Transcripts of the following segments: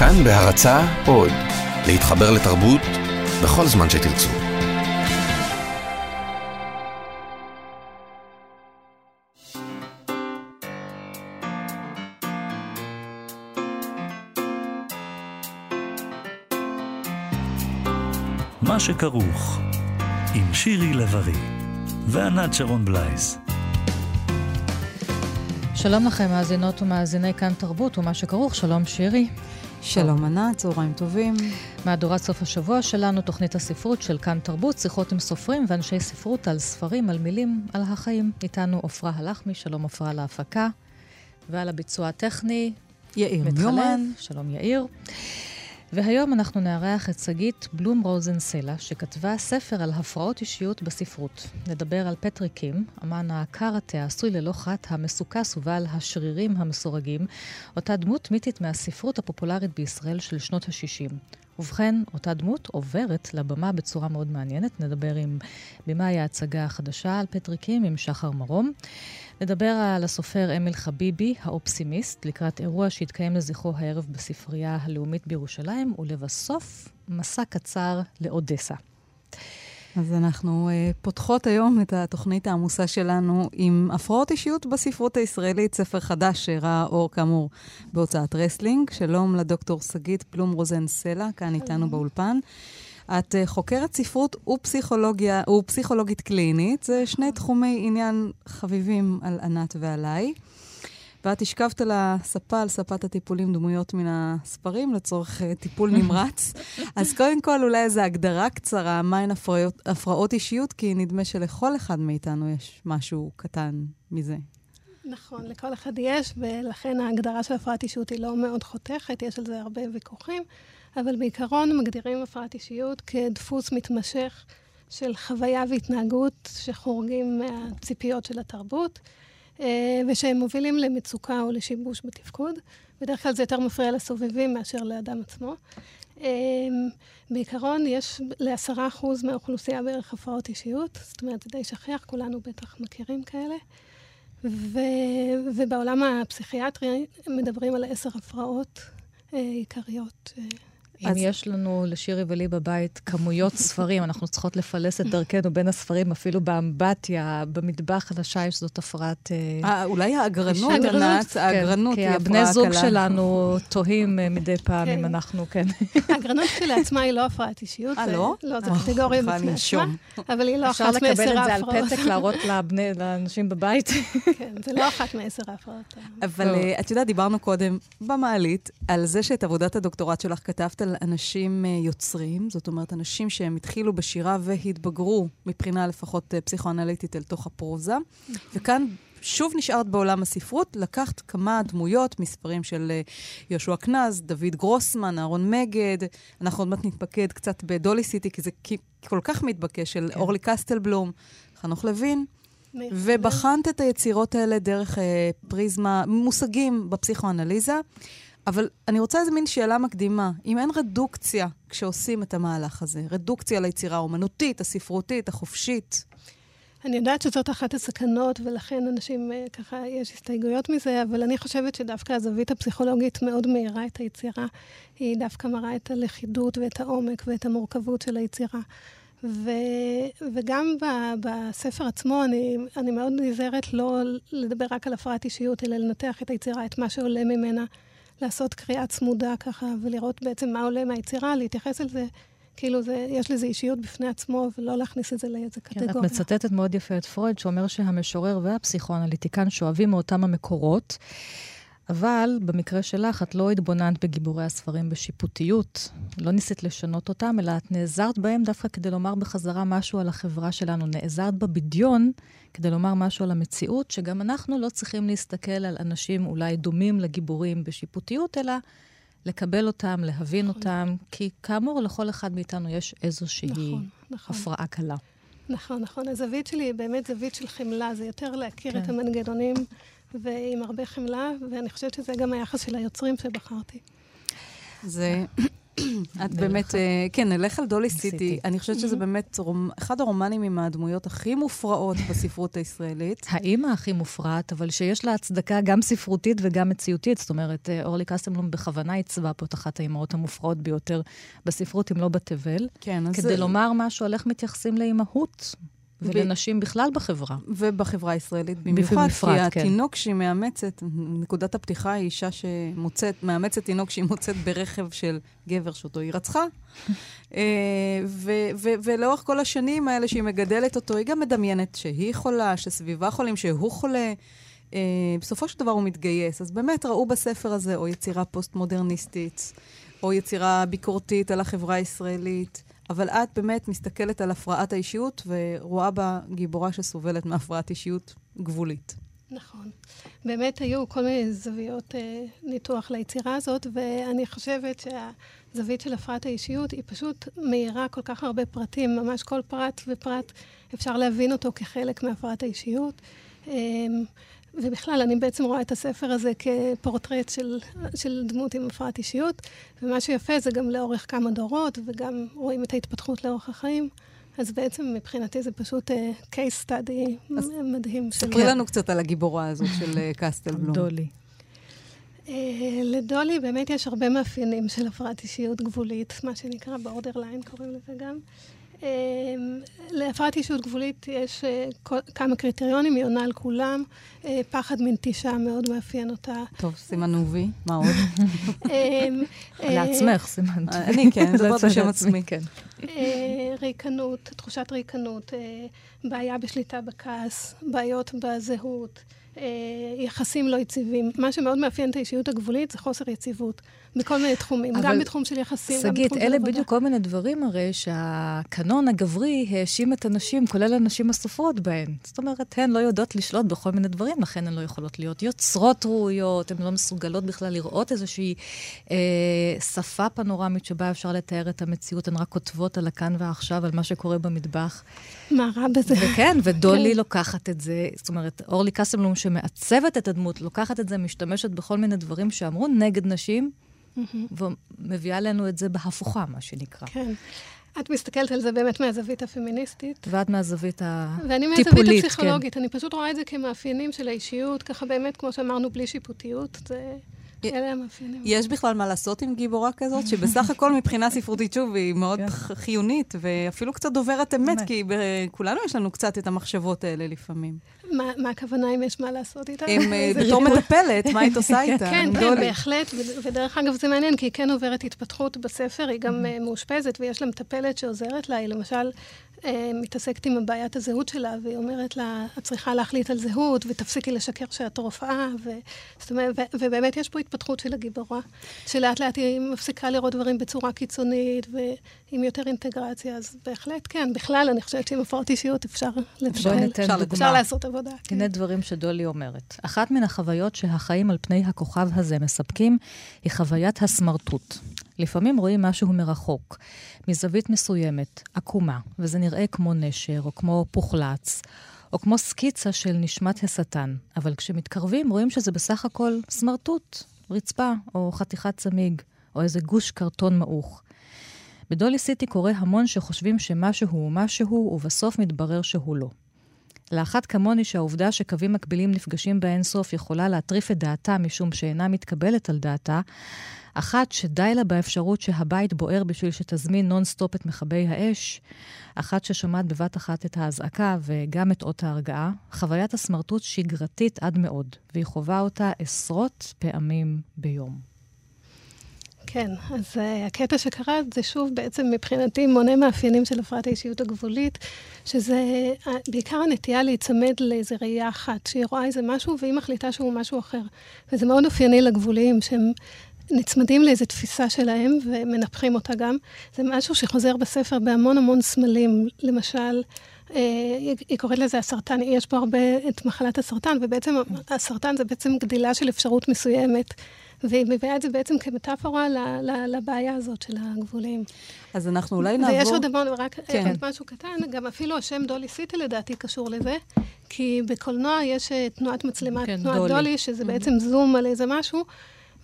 כאן בהרצה עוד, להתחבר לתרבות בכל זמן שתרצו. מה שכרוך, עם שירי לב-ארי וענת שרון בלייס. שלום לכם, מאזינות ומאזיני כאן תרבות ומה שכרוך, שלום שירי. שלום ענת, צהריים טובים. מהדורת סוף השבוע שלנו, תוכנית הספרות של כאן תרבות, שיחות עם סופרים ואנשי ספרות על ספרים, על מילים, על החיים. איתנו עפרה הלחמי, שלום עפרה להפקה, ועל הביצוע הטכני. יאיר מיומן. שלום יאיר. והיום אנחנו נארח את שגית בלום רוזנסלה, שכתבה ספר על הפרעות אישיות בספרות. נדבר על פטריק קים, אמן הקארטה העשוי ללא חת, המסוכס ובעל השרירים המסורגים, אותה דמות מיתית מהספרות הפופולרית בישראל של שנות ה-60. ובכן, אותה דמות עוברת לבמה בצורה מאוד מעניינת. נדבר עם במאי ההצגה החדשה על פטריקים עם שחר מרום. נדבר על הסופר אמיל חביבי, האופסימיסט, לקראת אירוע שהתקיים לזכרו הערב בספרייה הלאומית בירושלים, ולבסוף, מסע קצר לאודסה. אז אנחנו uh, פותחות היום את התוכנית העמוסה שלנו עם הפרעות אישיות בספרות הישראלית, ספר חדש שראה אור כאמור בהוצאת רסלינג. שלום לדוקטור שגית פלום רוזן סלע, כאן איתנו באולפן. את אה, חוקרת ספרות ופסיכולוגיה, ופסיכולוגית קלינית, זה שני תחומי עניין חביבים על ענת ועליי. ואת השכבת על הספה, על ספת הטיפולים, דמויות מן הספרים לצורך אה, טיפול נמרץ. אז קודם כל, אולי איזו הגדרה קצרה, מהן הפרעות, הפרעות אישיות, כי נדמה שלכל אחד מאיתנו יש משהו קטן מזה. נכון, לכל אחד יש, ולכן ההגדרה של הפרעת אישיות היא לא מאוד חותכת, יש על זה הרבה ויכוחים, אבל בעיקרון מגדירים הפרעת אישיות כדפוס מתמשך של חוויה והתנהגות שחורגים מהציפיות של התרבות. אה, ושהם מובילים למצוקה או לשיבוש בתפקוד. בדרך כלל זה יותר מפריע לסובבים מאשר לאדם עצמו. אה, בעיקרון, יש לעשרה אחוז מהאוכלוסייה בערך הפרעות אישיות, זאת אומרת, זה די שכיח, כולנו בטח מכירים כאלה. ו... ובעולם הפסיכיאטרי מדברים על עשר הפרעות אה, עיקריות. אה, אם אז... יש לנו לשירי ולי בבית כמויות ספרים, אנחנו צריכות לפלס את דרכנו בין הספרים, אפילו באמבטיה, במטבח על השיש, זאת הפרעת... אה, אה אולי האגרנות, ענת, האגרנות היא הפרעה קלה. כי הבני זוג שלנו תוהים אה, מדי פעם אם כן. אנחנו, כן. האגרנות כשלעצמה היא לא הפרעת אישיות. אה, לא? לא, זו קטגוריה בפני עצמה, אבל היא לא אחת מעשר ההפרעות. אפשר לקבל את זה על פתק, להראות לאנשים בבית. כן, זה לא אחת מעשר ההפרעות. אבל את יודעת, דיברנו קודם במעלית על זה שאת עבודת הדוקטורט שלך כתבת על על אנשים אה, יוצרים, זאת אומרת, אנשים שהם התחילו בשירה והתבגרו, מבחינה לפחות אה, פסיכואנליטית, אל תוך הפרוזה. וכאן שוב נשארת בעולם הספרות, לקחת כמה דמויות מספרים של אה, יהושע קנז, דוד גרוסמן, אהרון מגד, אנחנו עוד מעט נתמקד קצת בדולי סיטי, כי זה כל כך מתבקש, של כן. אורלי קסטלבלום, חנוך לוין. ובחנת את היצירות האלה דרך אה, פריזמה, מושגים בפסיכואנליזה. אבל אני רוצה איזה מין שאלה מקדימה. אם אין רדוקציה כשעושים את המהלך הזה, רדוקציה ליצירה האומנותית, הספרותית, החופשית, אני יודעת שזאת אחת הסכנות, ולכן אנשים, אה, ככה, יש הסתייגויות מזה, אבל אני חושבת שדווקא הזווית הפסיכולוגית מאוד מאירה את היצירה. היא דווקא מראה את הלכידות ואת העומק ואת המורכבות של היצירה. ו, וגם ב, בספר עצמו, אני, אני מאוד נזהרת לא לדבר רק על הפרעת אישיות, אלא לנתח את היצירה, את מה שעולה ממנה. לעשות קריאה צמודה ככה, ולראות בעצם מה עולה מהיצירה, להתייחס אל זה, כאילו זה, יש לזה אישיות בפני עצמו, ולא להכניס את זה לאיזה קטגוריה. כן, את מצטטת מאוד יפה את פרויד, שאומר שהמשורר והפסיכואנליטיקן שואבים מאותם המקורות. אבל במקרה שלך, את לא התבוננת בגיבורי הספרים בשיפוטיות, לא ניסית לשנות אותם, אלא את נעזרת בהם דווקא כדי לומר בחזרה משהו על החברה שלנו. נעזרת בבדיון כדי לומר משהו על המציאות, שגם אנחנו לא צריכים להסתכל על אנשים אולי דומים לגיבורים בשיפוטיות, אלא לקבל אותם, להבין נכון. אותם, כי כאמור, לכל אחד מאיתנו יש איזושהי נכון, נכון. הפרעה קלה. נכון, נכון. הזווית שלי היא באמת זווית של חמלה, זה יותר להכיר כן. את המנגנונים. ועם הרבה חמלה, ואני חושבת שזה גם היחס של היוצרים שבחרתי. זה את באמת, אה, כן, נלך על דולי סיטי. אני חושבת שזה באמת אחד הרומנים עם הדמויות הכי מופרעות בספרות הישראלית. האימא הכי מופרעת, אבל שיש לה הצדקה גם ספרותית וגם מציאותית. זאת אומרת, אה, אורלי קסטמלום בכוונה עיצבה פה את אחת האימהות המופרעות ביותר בספרות, אם לא בתבל. כן, אז... כדי לומר משהו על איך מתייחסים לאימהות. ולנשים בכלל בחברה. ובחברה הישראלית במיוחד, כי כן. התינוק שהיא מאמצת, נקודת הפתיחה היא אישה שמוצאת, מאמצת תינוק שהיא מוצאת ברכב של גבר שאותו היא רצחה. אה, ולאורך כל השנים האלה שהיא מגדלת אותו, היא גם מדמיינת שהיא חולה, שסביבה חולים, שהוא חולה. Uh, בסופו של דבר הוא מתגייס. אז באמת ראו בספר הזה או יצירה פוסט-מודרניסטית, או יצירה ביקורתית על החברה הישראלית. אבל את באמת מסתכלת על הפרעת האישיות ורואה בה גיבורה שסובלת מהפרעת אישיות גבולית. נכון. באמת היו כל מיני זוויות אה, ניתוח ליצירה הזאת, ואני חושבת שהזווית של הפרעת האישיות היא פשוט מאירה כל כך הרבה פרטים, ממש כל פרט ופרט אפשר להבין אותו כחלק מהפרעת האישיות. אה, ובכלל, אני בעצם רואה את הספר הזה כפורטרט של, של דמות עם הפרעת אישיות, ומה שיפה זה גם לאורך כמה דורות, וגם רואים את ההתפתחות לאורך החיים. אז בעצם מבחינתי זה פשוט uh, case study מדהים. ספרי לנו קצת על הגיבורה הזאת של uh, קסטל בלום. דולי. Uh, לדולי באמת יש הרבה מאפיינים של הפרעת אישיות גבולית, מה שנקרא בורדרליין קוראים לזה גם. אמ, להפרעת אישות גבולית יש אה, כמה קריטריונים, היא עונה על כולם. אה, פחד מנטישה מאוד מאפיין אותה. טוב, סימנו וי, מה עוד? אמ, אה, לעצמך סימנת. אני כן, מדברת בשם עצמי. כן. ריקנות, תחושת ריקנות, בעיה בשליטה בכעס, בעיות בזהות. יחסים לא יציבים. מה שמאוד מאפיין את האישיות הגבולית זה חוסר יציבות. בכל מיני תחומים, גם בתחום של יחסים, גם בתחום של עבודה. שגית, אלה בדיוק כל מיני דברים הרי שהקנון הגברי האשים את הנשים, כולל הנשים הסופרות בהן. זאת אומרת, הן לא יודעות לשלוט בכל מיני דברים, לכן הן לא יכולות להיות יוצרות ראויות, הן לא מסוגלות בכלל לראות איזושהי אה, שפה פנורמית שבה אפשר לתאר את המציאות, הן רק כותבות על הכאן ועכשיו, על מה שקורה במטבח. מה רע בזה? וכן, ודולי כן. לוקחת את זה, זאת אומרת, אורלי קסמלום שמעצבת את הדמות, לוקחת את זה, משתמשת בכל מיני דברים שאמרו נגד נשים. ומביאה לנו את זה בהפוכה, מה שנקרא. כן. את מסתכלת על זה באמת מהזווית הפמיניסטית. ואת מהזווית הטיפולית, ואני מהזווית הפסיכולוגית. כן. אני פשוט רואה את זה כמאפיינים של האישיות, ככה באמת, כמו שאמרנו, בלי שיפוטיות. זה... אלה המאפיינים. יש בכלל מה לעשות עם גיבורה כזאת, שבסך הכל מבחינה ספרותית, שוב, היא מאוד כן. חיונית, ואפילו קצת דוברת אמת, כי כולנו יש לנו קצת את המחשבות האלה לפעמים. מה הכוונה אם יש מה לעשות איתה? אם אה, בתור מטפלת, מה היית עושה איתה? כן, כן, בהחלט, ודרך אגב זה מעניין, כי היא כן עוברת התפתחות בספר, היא גם אה, מאושפזת, ויש לה מטפלת שעוזרת לה, היא למשל מתעסקת עם בעיית הזהות שלה, והיא אומרת לה, את צריכה להחליט על זהות, ותפסיקי לשקר שאת רופאה, ו... אומרת, ו... ובאמת יש פה התפתחות של הגיבורה, שלאט לאט היא מפסיקה לראות דברים בצורה קיצונית, ועם יותר אינטגרציה, אז בהחלט כן. בכלל, אני חושבת שעם הפרעות אישיות אפשר לבשל, אפשר, אפשר לעשות עבודה. כן. הנה דברים שדולי אומרת. אחת מן החוויות שהחיים על פני הכוכב הזה מספקים, היא חוויית הסמרטוט. לפעמים רואים משהו מרחוק, מזווית מסוימת, עקומה, וזה נראה כמו נשר, או כמו פוחלץ, או כמו סקיצה של נשמת השטן. אבל כשמתקרבים רואים שזה בסך הכל סמרטוט, רצפה, או חתיכת צמיג, או איזה גוש קרטון מעוך. בדולי סיטי קורה המון שחושבים שמשהו הוא משהו, ובסוף מתברר שהוא לא. לאחת כמוני שהעובדה שקווים מקבילים נפגשים באינסוף יכולה להטריף את דעתה משום שאינה מתקבלת על דעתה, אחת שדי לה באפשרות שהבית בוער בשביל שתזמין נונסטופ את מכבי האש, אחת ששומעת בבת אחת את האזעקה וגם את אות ההרגעה, חוויית הסמרטוט שגרתית עד מאוד, והיא חווה אותה עשרות פעמים ביום. כן, אז uh, הקטע שקרה זה שוב בעצם מבחינתי מונה מאפיינים של הפרעת האישיות הגבולית, שזה uh, בעיקר הנטייה להיצמד לאיזה ראייה אחת, שהיא רואה איזה משהו והיא מחליטה שהוא משהו אחר. וזה מאוד אופייני לגבוליים, שהם נצמדים לאיזו תפיסה שלהם ומנפחים אותה גם. זה משהו שחוזר בספר בהמון המון סמלים. למשל, אה, היא קוראת לזה הסרטן, יש פה הרבה את מחלת הסרטן, ובעצם הסרטן זה בעצם גדילה של אפשרות מסוימת. והיא מביאה את זה בעצם כמטאפורה לבעיה הזאת של הגבולים. אז אנחנו אולי נעבור... ויש עוד דבר, רק כן. משהו קטן, גם אפילו השם דולי סיטי לדעתי קשור לזה, כי בקולנוע יש אה, תנועת מצלמה, כן, תנועת דולי, דולי שזה בעצם זום על איזה משהו.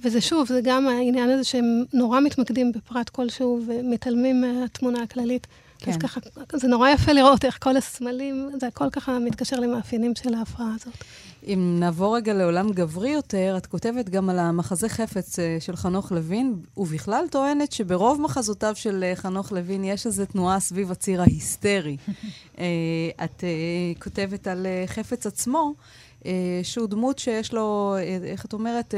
וזה שוב, זה גם העניין הזה שהם נורא מתמקדים בפרט כלשהו ומתעלמים מהתמונה הכללית. כן. אז ככה, זה נורא יפה לראות איך כל הסמלים, זה הכל ככה מתקשר למאפיינים של ההפרעה הזאת. אם נעבור רגע לעולם גברי יותר, את כותבת גם על המחזה חפץ אה, של חנוך לוין, ובכלל טוענת שברוב מחזותיו של אה, חנוך לוין יש איזו תנועה סביב הציר ההיסטרי. אה, את כותבת על חפץ עצמו. שהוא דמות שיש לו, איך את אומרת,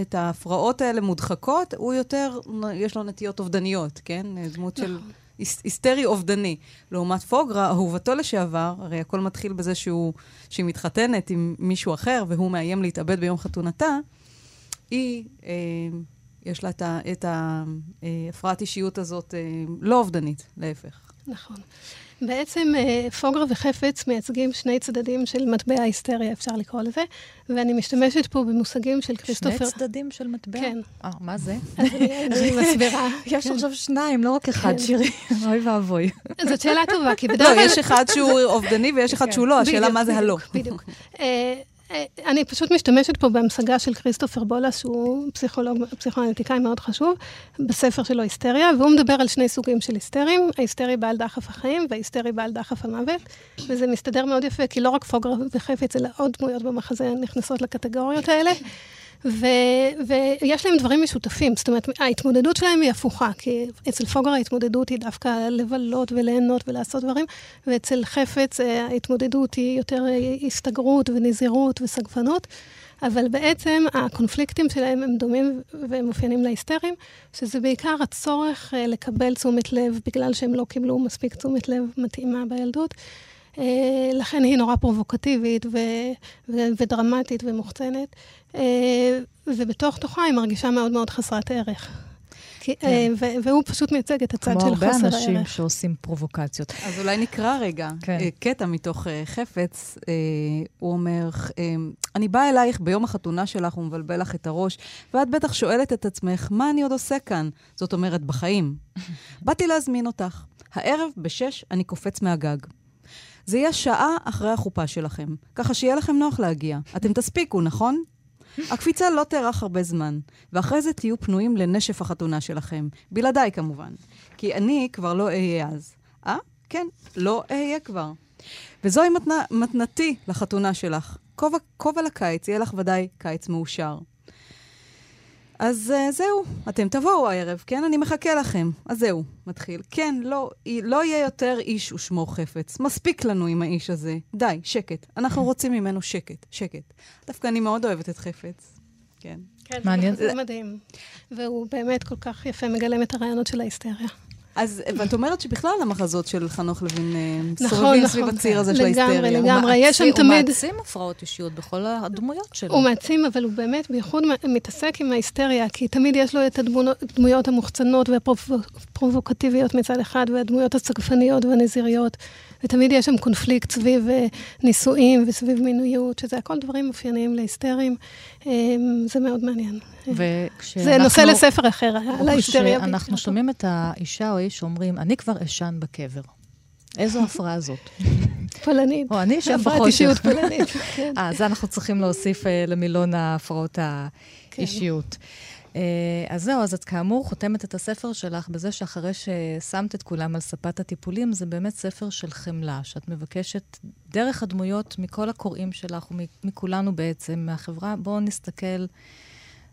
את ההפרעות האלה מודחקות, הוא יותר, יש לו נטיות אובדניות, כן? דמות של נכון. היסטרי אובדני. לעומת פוגרה, אהובתו לשעבר, הרי הכל מתחיל בזה שהוא, שהיא מתחתנת עם מישהו אחר והוא מאיים להתאבד ביום חתונתה, היא, אה, יש לה את ההפרעת אישיות הזאת אה, לא אובדנית, להפך. נכון. בעצם אה, פוגרה וחפץ מייצגים שני צדדים של מטבע ההיסטריה, אפשר לקרוא לזה, ואני משתמשת פה במושגים של כריסטופר... שני צדדים של מטבע? כן. אה, מה זה? אני מסבירה. יש כן. עכשיו שניים, לא רק אחד, כן. שירי. אוי ואבוי. זאת שאלה טובה, כי בדרך כלל... לא, יש אחד שהוא אובדני ויש אחד. שהוא לא, השאלה מה זה הלא. בדיוק. אני פשוט משתמשת פה בהמשגה של כריסטופר בולס, שהוא פסיכולוג, פסיכואנליטיקאי מאוד חשוב, בספר שלו היסטריה, והוא מדבר על שני סוגים של היסטרים, ההיסטרי בעל דחף החיים וההיסטרי בעל דחף המוות, וזה מסתדר מאוד יפה, כי לא רק פוגר וחפץ, אלא עוד דמויות במחזה נכנסות לקטגוריות האלה. ו, ויש להם דברים משותפים, זאת אומרת, ההתמודדות שלהם היא הפוכה, כי אצל פוגר ההתמודדות היא דווקא לבלות וליהנות ולעשות דברים, ואצל חפץ אה, ההתמודדות היא יותר אה, הסתגרות ונזירות וסגפנות. אבל בעצם הקונפליקטים שלהם הם דומים והם מופיינים להיסטריים, שזה בעיקר הצורך אה, לקבל תשומת לב בגלל שהם לא קיבלו מספיק תשומת לב מתאימה בילדות. אה, לכן היא נורא פרובוקטיבית ו- ו- ודרמטית ומוחצנת, אה, ובתוך תוכה היא מרגישה מאוד מאוד חסרת ערך. כן. אה, והוא פשוט מייצג את הצד של חוסר הערך. כמו הרבה אנשים שעושים פרובוקציות. אז אולי נקרא רגע כן. קטע מתוך חפץ. הוא אומר, אני באה אלייך ביום החתונה שלך ומבלבל לך את הראש, ואת בטח שואלת את עצמך, מה אני עוד עושה כאן? זאת אומרת, בחיים. באתי להזמין אותך. הערב בשש אני קופץ מהגג. זה יהיה שעה אחרי החופה שלכם, ככה שיהיה לכם נוח להגיע. אתם תספיקו, נכון? הקפיצה לא תארך הרבה זמן, ואחרי זה תהיו פנויים לנשף החתונה שלכם. בלעדיי, כמובן. כי אני כבר לא אהיה אז. אה? כן, לא אהיה כבר. וזוהי מתנה, מתנתי לחתונה שלך. כובע לקיץ, יהיה לך ודאי קיץ מאושר. אז uh, זהו, אתם תבואו הערב, כן? אני מחכה לכם. אז זהו, מתחיל. כן, לא, לא יהיה יותר איש ושמו חפץ. מספיק לנו עם האיש הזה. די, שקט. אנחנו רוצים ממנו שקט, שקט. דווקא אני מאוד אוהבת את חפץ. כן. כן, מעניין. זה מדהים. והוא באמת כל כך יפה מגלם את הרעיונות של ההיסטריה. אז, ואת אומרת שבכלל המחזות של חנוך לוין אה, נכון, סובבים נכון, סביב הציר הזה של ההיסטריה. לגמרי, לגמרי. יש שם תמיד... הוא מעצים הפרעות אישיות בכל הדמויות שלו. הוא מעצים, אבל הוא באמת בייחוד מתעסק עם ההיסטריה, כי תמיד יש לו את הדמויות המוחצנות והפרובוקטיביות מצד אחד, והדמויות הצגפניות והנזיריות. ותמיד יש שם קונפליקט סביב אה, נישואים וסביב מינויות, שזה הכל דברים אופייניים להיסטריים. אה, זה מאוד מעניין. וכשאנחנו... זה נושא לספר אחר, על ההיסטריה. כשאנחנו שומעים את האישה או האיש שאומרים, אני כבר אשן בקבר. איזו הפרעה זאת? פולנית. או אני אשן בחושך. אישיות פולנית, כן. אה, זה אנחנו צריכים להוסיף למילון ההפרעות האישיות. אה, אז זהו, אז את כאמור חותמת את הספר שלך בזה שאחרי ששמת את כולם על ספת הטיפולים, זה באמת ספר של חמלה, שאת מבקשת דרך הדמויות מכל הקוראים שלך ומכולנו בעצם, מהחברה, בואו נסתכל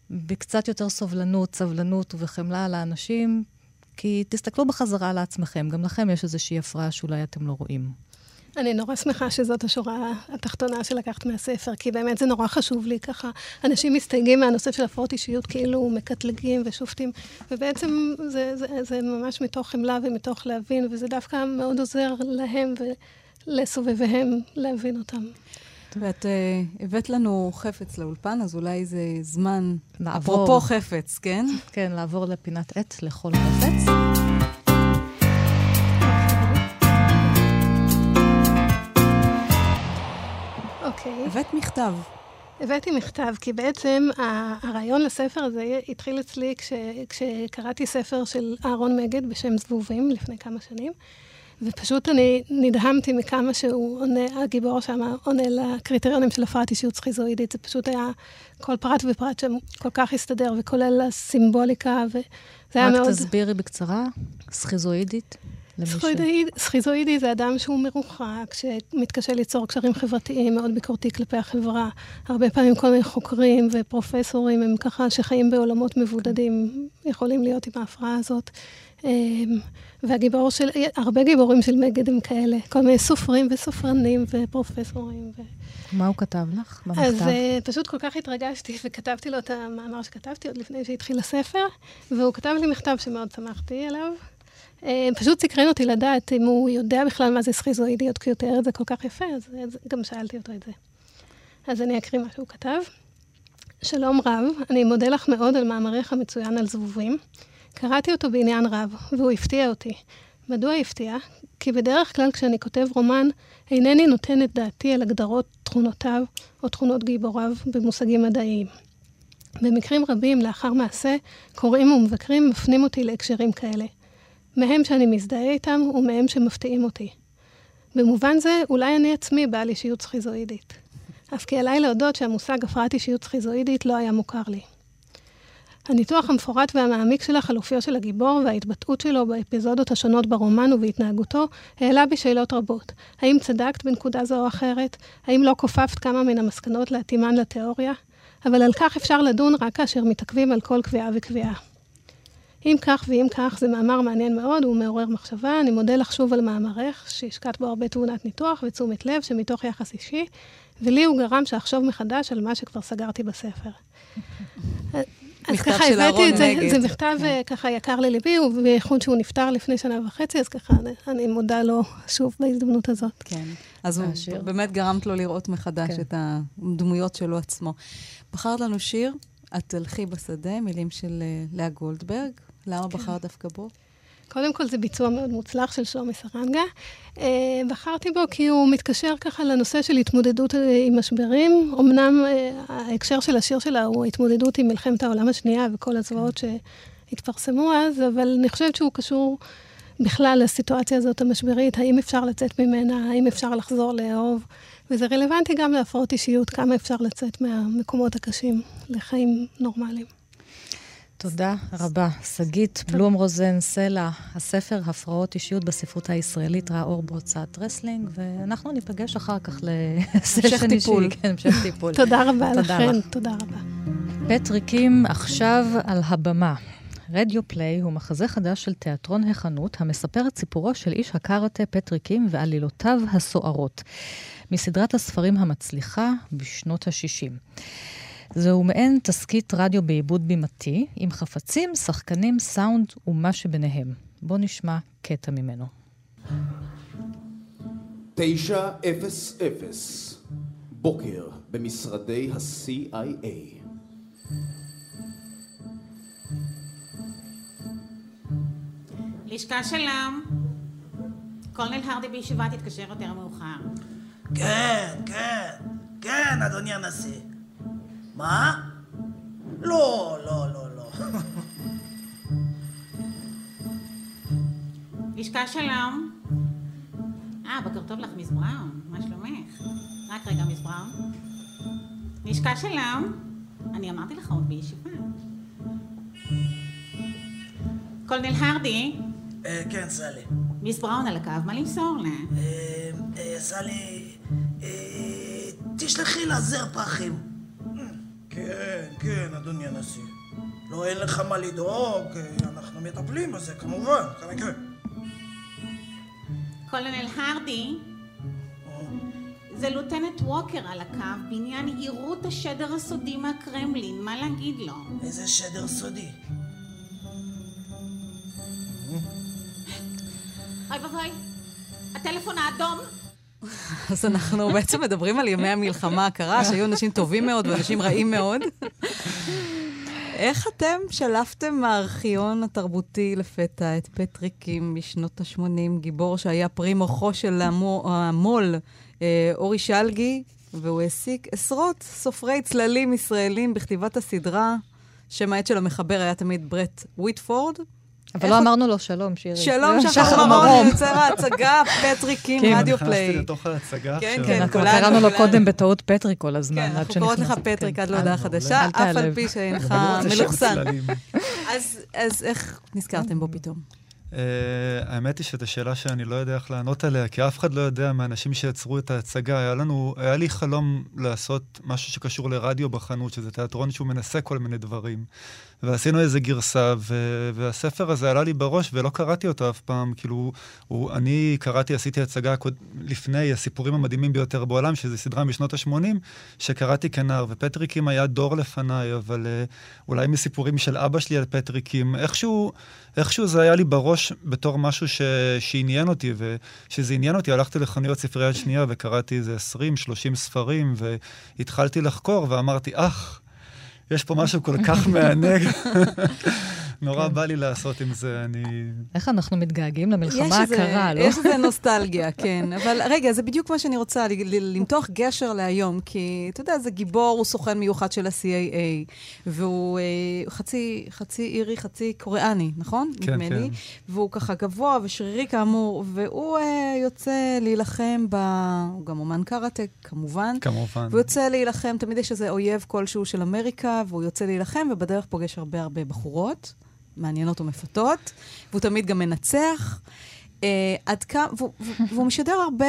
בקצת יותר סובלנות, סבלנות ובחמלה על האנשים, כי תסתכלו בחזרה על עצמכם, גם לכם יש איזושהי הפרעה שאולי אתם לא רואים. אני נורא שמחה שזאת השורה התחתונה שלקחת מהספר, כי באמת זה נורא חשוב לי ככה. אנשים מסתייגים מהנושא של הפרעות אישיות כאילו מקטלגים ושופטים, ובעצם זה, זה, זה ממש מתוך חמלה ומתוך להבין, וזה דווקא מאוד עוזר להם ולסובביהם להבין אותם. ואת uh, הבאת לנו חפץ לאולפן, אז אולי זה זמן, לעבור. אפרופו חפץ, כן? כן, לעבור לפינת עט לכל חפץ. אוקיי. הבאת מכתב. הבאתי מכתב, כי בעצם הרעיון לספר הזה התחיל אצלי כש, כשקראתי ספר של אהרון מגד בשם זבובים לפני כמה שנים. ופשוט אני נדהמתי מכמה שהוא עונה, הגיבור שם עונה לקריטריונים של הפרעת אישיות סכיזואידית. זה פשוט היה כל פרט ופרט שם כל כך הסתדר, וכולל הסימבוליקה, וזה היה מאוד... רק תסבירי בקצרה, סכיזואידית. סכיזואידי, סכיזואידי זה אדם שהוא מרוחק, שמתקשה ליצור קשרים חברתיים, מאוד ביקורתי כלפי החברה. הרבה פעמים כל מיני חוקרים ופרופסורים הם ככה שחיים בעולמות מבודדים, יכולים להיות עם ההפרעה הזאת. אמ, והגיבור של, הרבה גיבורים של מגד הם כאלה, כל מיני סופרים וסופרנים ופרופסורים. ו... מה הוא כתב לך במכתב? אז uh, פשוט כל כך התרגשתי, וכתבתי לו את המאמר שכתבתי עוד לפני שהתחיל הספר, והוא כתב לי מכתב שמאוד שמחתי עליו. Uh, פשוט סקרן אותי לדעת אם הוא יודע בכלל מה זה סכיזואידיות, כי הוא תיאר את זה כל כך יפה, אז, גם שאלתי אותו את זה. אז אני אקריא מה שהוא כתב. שלום רב, אני מודה לך מאוד על מאמרך המצוין על זבובים. קראתי אותו בעניין רב, והוא הפתיע אותי. מדוע הפתיע? כי בדרך כלל כשאני כותב רומן, אינני נותן את דעתי על הגדרות תכונותיו או תכונות גיבוריו במושגים מדעיים. במקרים רבים, לאחר מעשה, קוראים ומבקרים מפנים אותי להקשרים כאלה. מהם שאני מזדהה איתם ומהם שמפתיעים אותי. במובן זה, אולי אני עצמי בעל אישיות סכיזואידית. אף כי עליי להודות שהמושג הפרעת אישיות סכיזואידית לא היה מוכר לי. הניתוח המפורט והמעמיק שלך על אופיו של הגיבור וההתבטאות שלו באפיזודות השונות ברומן ובהתנהגותו העלה בי שאלות רבות. האם צדקת בנקודה זו או אחרת? האם לא כופפת כמה מן המסקנות להתאימן לתיאוריה? אבל על כך אפשר לדון רק כאשר מתעכבים על כל קביעה וקביעה. אם כך ואם כך, זה מאמר מעניין מאוד, הוא מעורר מחשבה. אני מודה לך שוב על מאמרך, שהשקעת בו הרבה תבונת ניתוח ותשומת לב, שמתוך יחס אישי, ולי הוא גרם שאחשוב מחדש על מה שכבר סגרתי בספר. אז ככה הבאתי את זה, נגד. זה מכתב כן. ככה יקר לליבי, ובייחוד שהוא נפטר לפני שנה וחצי, אז ככה אני, אני מודה לו שוב בהזדמנות הזאת. כן, אז הוא. באמת גרמת לו לראות מחדש כן. את הדמויות שלו עצמו. בחרת לנו שיר, את תלכי בשדה, מילים של אה, לאה גולדברג. למה כן. בחרת דווקא בו? קודם כל, זה ביצוע מאוד מוצלח של שלומי סרנגה. אה, בחרתי בו כי הוא מתקשר ככה לנושא של התמודדות אה, עם משברים. אמנם אה, ההקשר של השיר שלה הוא התמודדות עם מלחמת העולם השנייה וכל הזוועות שהתפרסמו אז, אבל אני חושבת שהוא קשור בכלל לסיטואציה הזאת המשברית, האם אפשר לצאת ממנה, האם אפשר לחזור לאהוב. וזה רלוונטי גם להפרעות אישיות, כמה אפשר לצאת מהמקומות הקשים לחיים נורמליים. תודה רבה. שגית בלום רוזן סלע, הספר הפרעות אישיות בספרות הישראלית ראה אור בהוצאת רסלינג, ואנחנו ניפגש אחר כך לסשן אישי. כן, המשך טיפול. תודה רבה לכן, תודה רבה. פטריק קים עכשיו על הבמה. Radio Play הוא מחזה חדש של תיאטרון החנות, המספר את סיפורו של איש הקרטה פטריק קים ועלילותיו הסוערות, מסדרת הספרים המצליחה בשנות ה-60. זהו מעין תסכית רדיו בעיבוד בימתי, עם חפצים, שחקנים, סאונד ומה שביניהם. בואו נשמע קטע ממנו. תשע אפס אפס, בוקר במשרדי ה-CIA. לשכה שלום. קולנל הרדי בישיבה תתקשר יותר מאוחר. כן, כן, כן, אדוני הנשיא. מה? לא, לא, לא, לא. לשכה שלום. אה, בוקר טוב לך, מיס בראון. מה שלומך? רק רגע, מיס בראון. לשכה שלום. אני אמרתי לך עוד בישיבה. קולנל הרדי. אה, כן, סלי. מיס בראון על הקו, מה למסור לה? אה, אה, סלי, תשלחי לה זר פרחים. כן, כן, אדוני הנשיא. לא, אין לך מה לדאוג, אנחנו מטפלים בזה, כמובן, כמקרה. קולונל הרדי, זה לוטנט ווקר על הקו בעניין עירות השדר הסודי מהקרמלין, מה להגיד לו? איזה שדר סודי? אוי ואבוי, הטלפון האדום אז אנחנו בעצם מדברים על ימי המלחמה הקרה, שהיו אנשים טובים מאוד ואנשים רעים מאוד. איך אתם שלפתם מהארכיון התרבותי לפתע את פטריקים משנות ה-80, גיבור שהיה פרי מוחו של המו"ל אה, אורי שלגי, והוא העסיק עשרות סופרי צללים ישראלים בכתיבת הסדרה, שם העט של המחבר היה תמיד ברט וויטפורד. אבל לא אמרנו לו שלום, שירי. שלום, שחר מרום, יוצר ההצגה, פטריק קים, כן. רדיו נכנסתי Play. לתוך ההצגה כן, עכשיו. כן, אנחנו כולנו, קראנו לו. קודם בטעות פטריק כל הזמן, כן, עד אנחנו שנכנסת. קוראות לך פטריק כן. עד להודעה חדשה, אף. על פי שאינך לא מלוכסן. אז איך נזכרתם בו פתאום? אה, האמת היא שזו שאלה שאני לא יודע איך לענות עליה, כי אף אחד לא יודע מהאנשים שיצרו את ההצגה. היה לנו, היה לי חלום לעשות משהו שקשור לרדיו בחנות, שזה תיאטרון שהוא מנסה כל מיני דברים. ועשינו איזה גרסה, ו- והספר הזה עלה לי בראש ולא קראתי אותו אף פעם. כאילו, הוא, אני קראתי, עשיתי הצגה קוד, לפני, הסיפורים המדהימים ביותר בעולם, שזו סדרה משנות ה-80, שקראתי כנער, ופטריקים היה דור לפניי, אבל uh, אולי מסיפורים של אבא שלי על פטריקים, איכשהו, איכשהו זה היה לי בראש בתור משהו ש- שעניין אותי, וכשזה עניין אותי, הלכתי לחנויות ספרי יד שנייה וקראתי איזה 20-30 ספרים, והתחלתי לחקור ואמרתי, אך, יש פה משהו כל כך מענג. נורא בא לי לעשות עם זה, אני... איך אנחנו מתגעגעים למלחמה הקרה, לא? יש איזה נוסטלגיה, כן. אבל רגע, זה בדיוק מה שאני רוצה, ל- ל- למתוח גשר להיום, כי אתה יודע, זה גיבור, הוא סוכן מיוחד של ה-CAA, והוא אה, חצי, חצי אירי, חצי קוריאני, נכון? כן, נדמה לי. כן. והוא ככה גבוה ושרירי כאמור, והוא אה, יוצא להילחם ב... הוא גם אומן קראטה, כמובן. כמובן. והוא יוצא להילחם, תמיד יש איזה אויב כלשהו של אמריקה, והוא יוצא להילחם, ובדרך פוגש הרבה הרבה בחורות, מעניינות ומפתות, והוא תמיד גם מנצח. אה, עד כמה, והוא, והוא- משדר הרבה,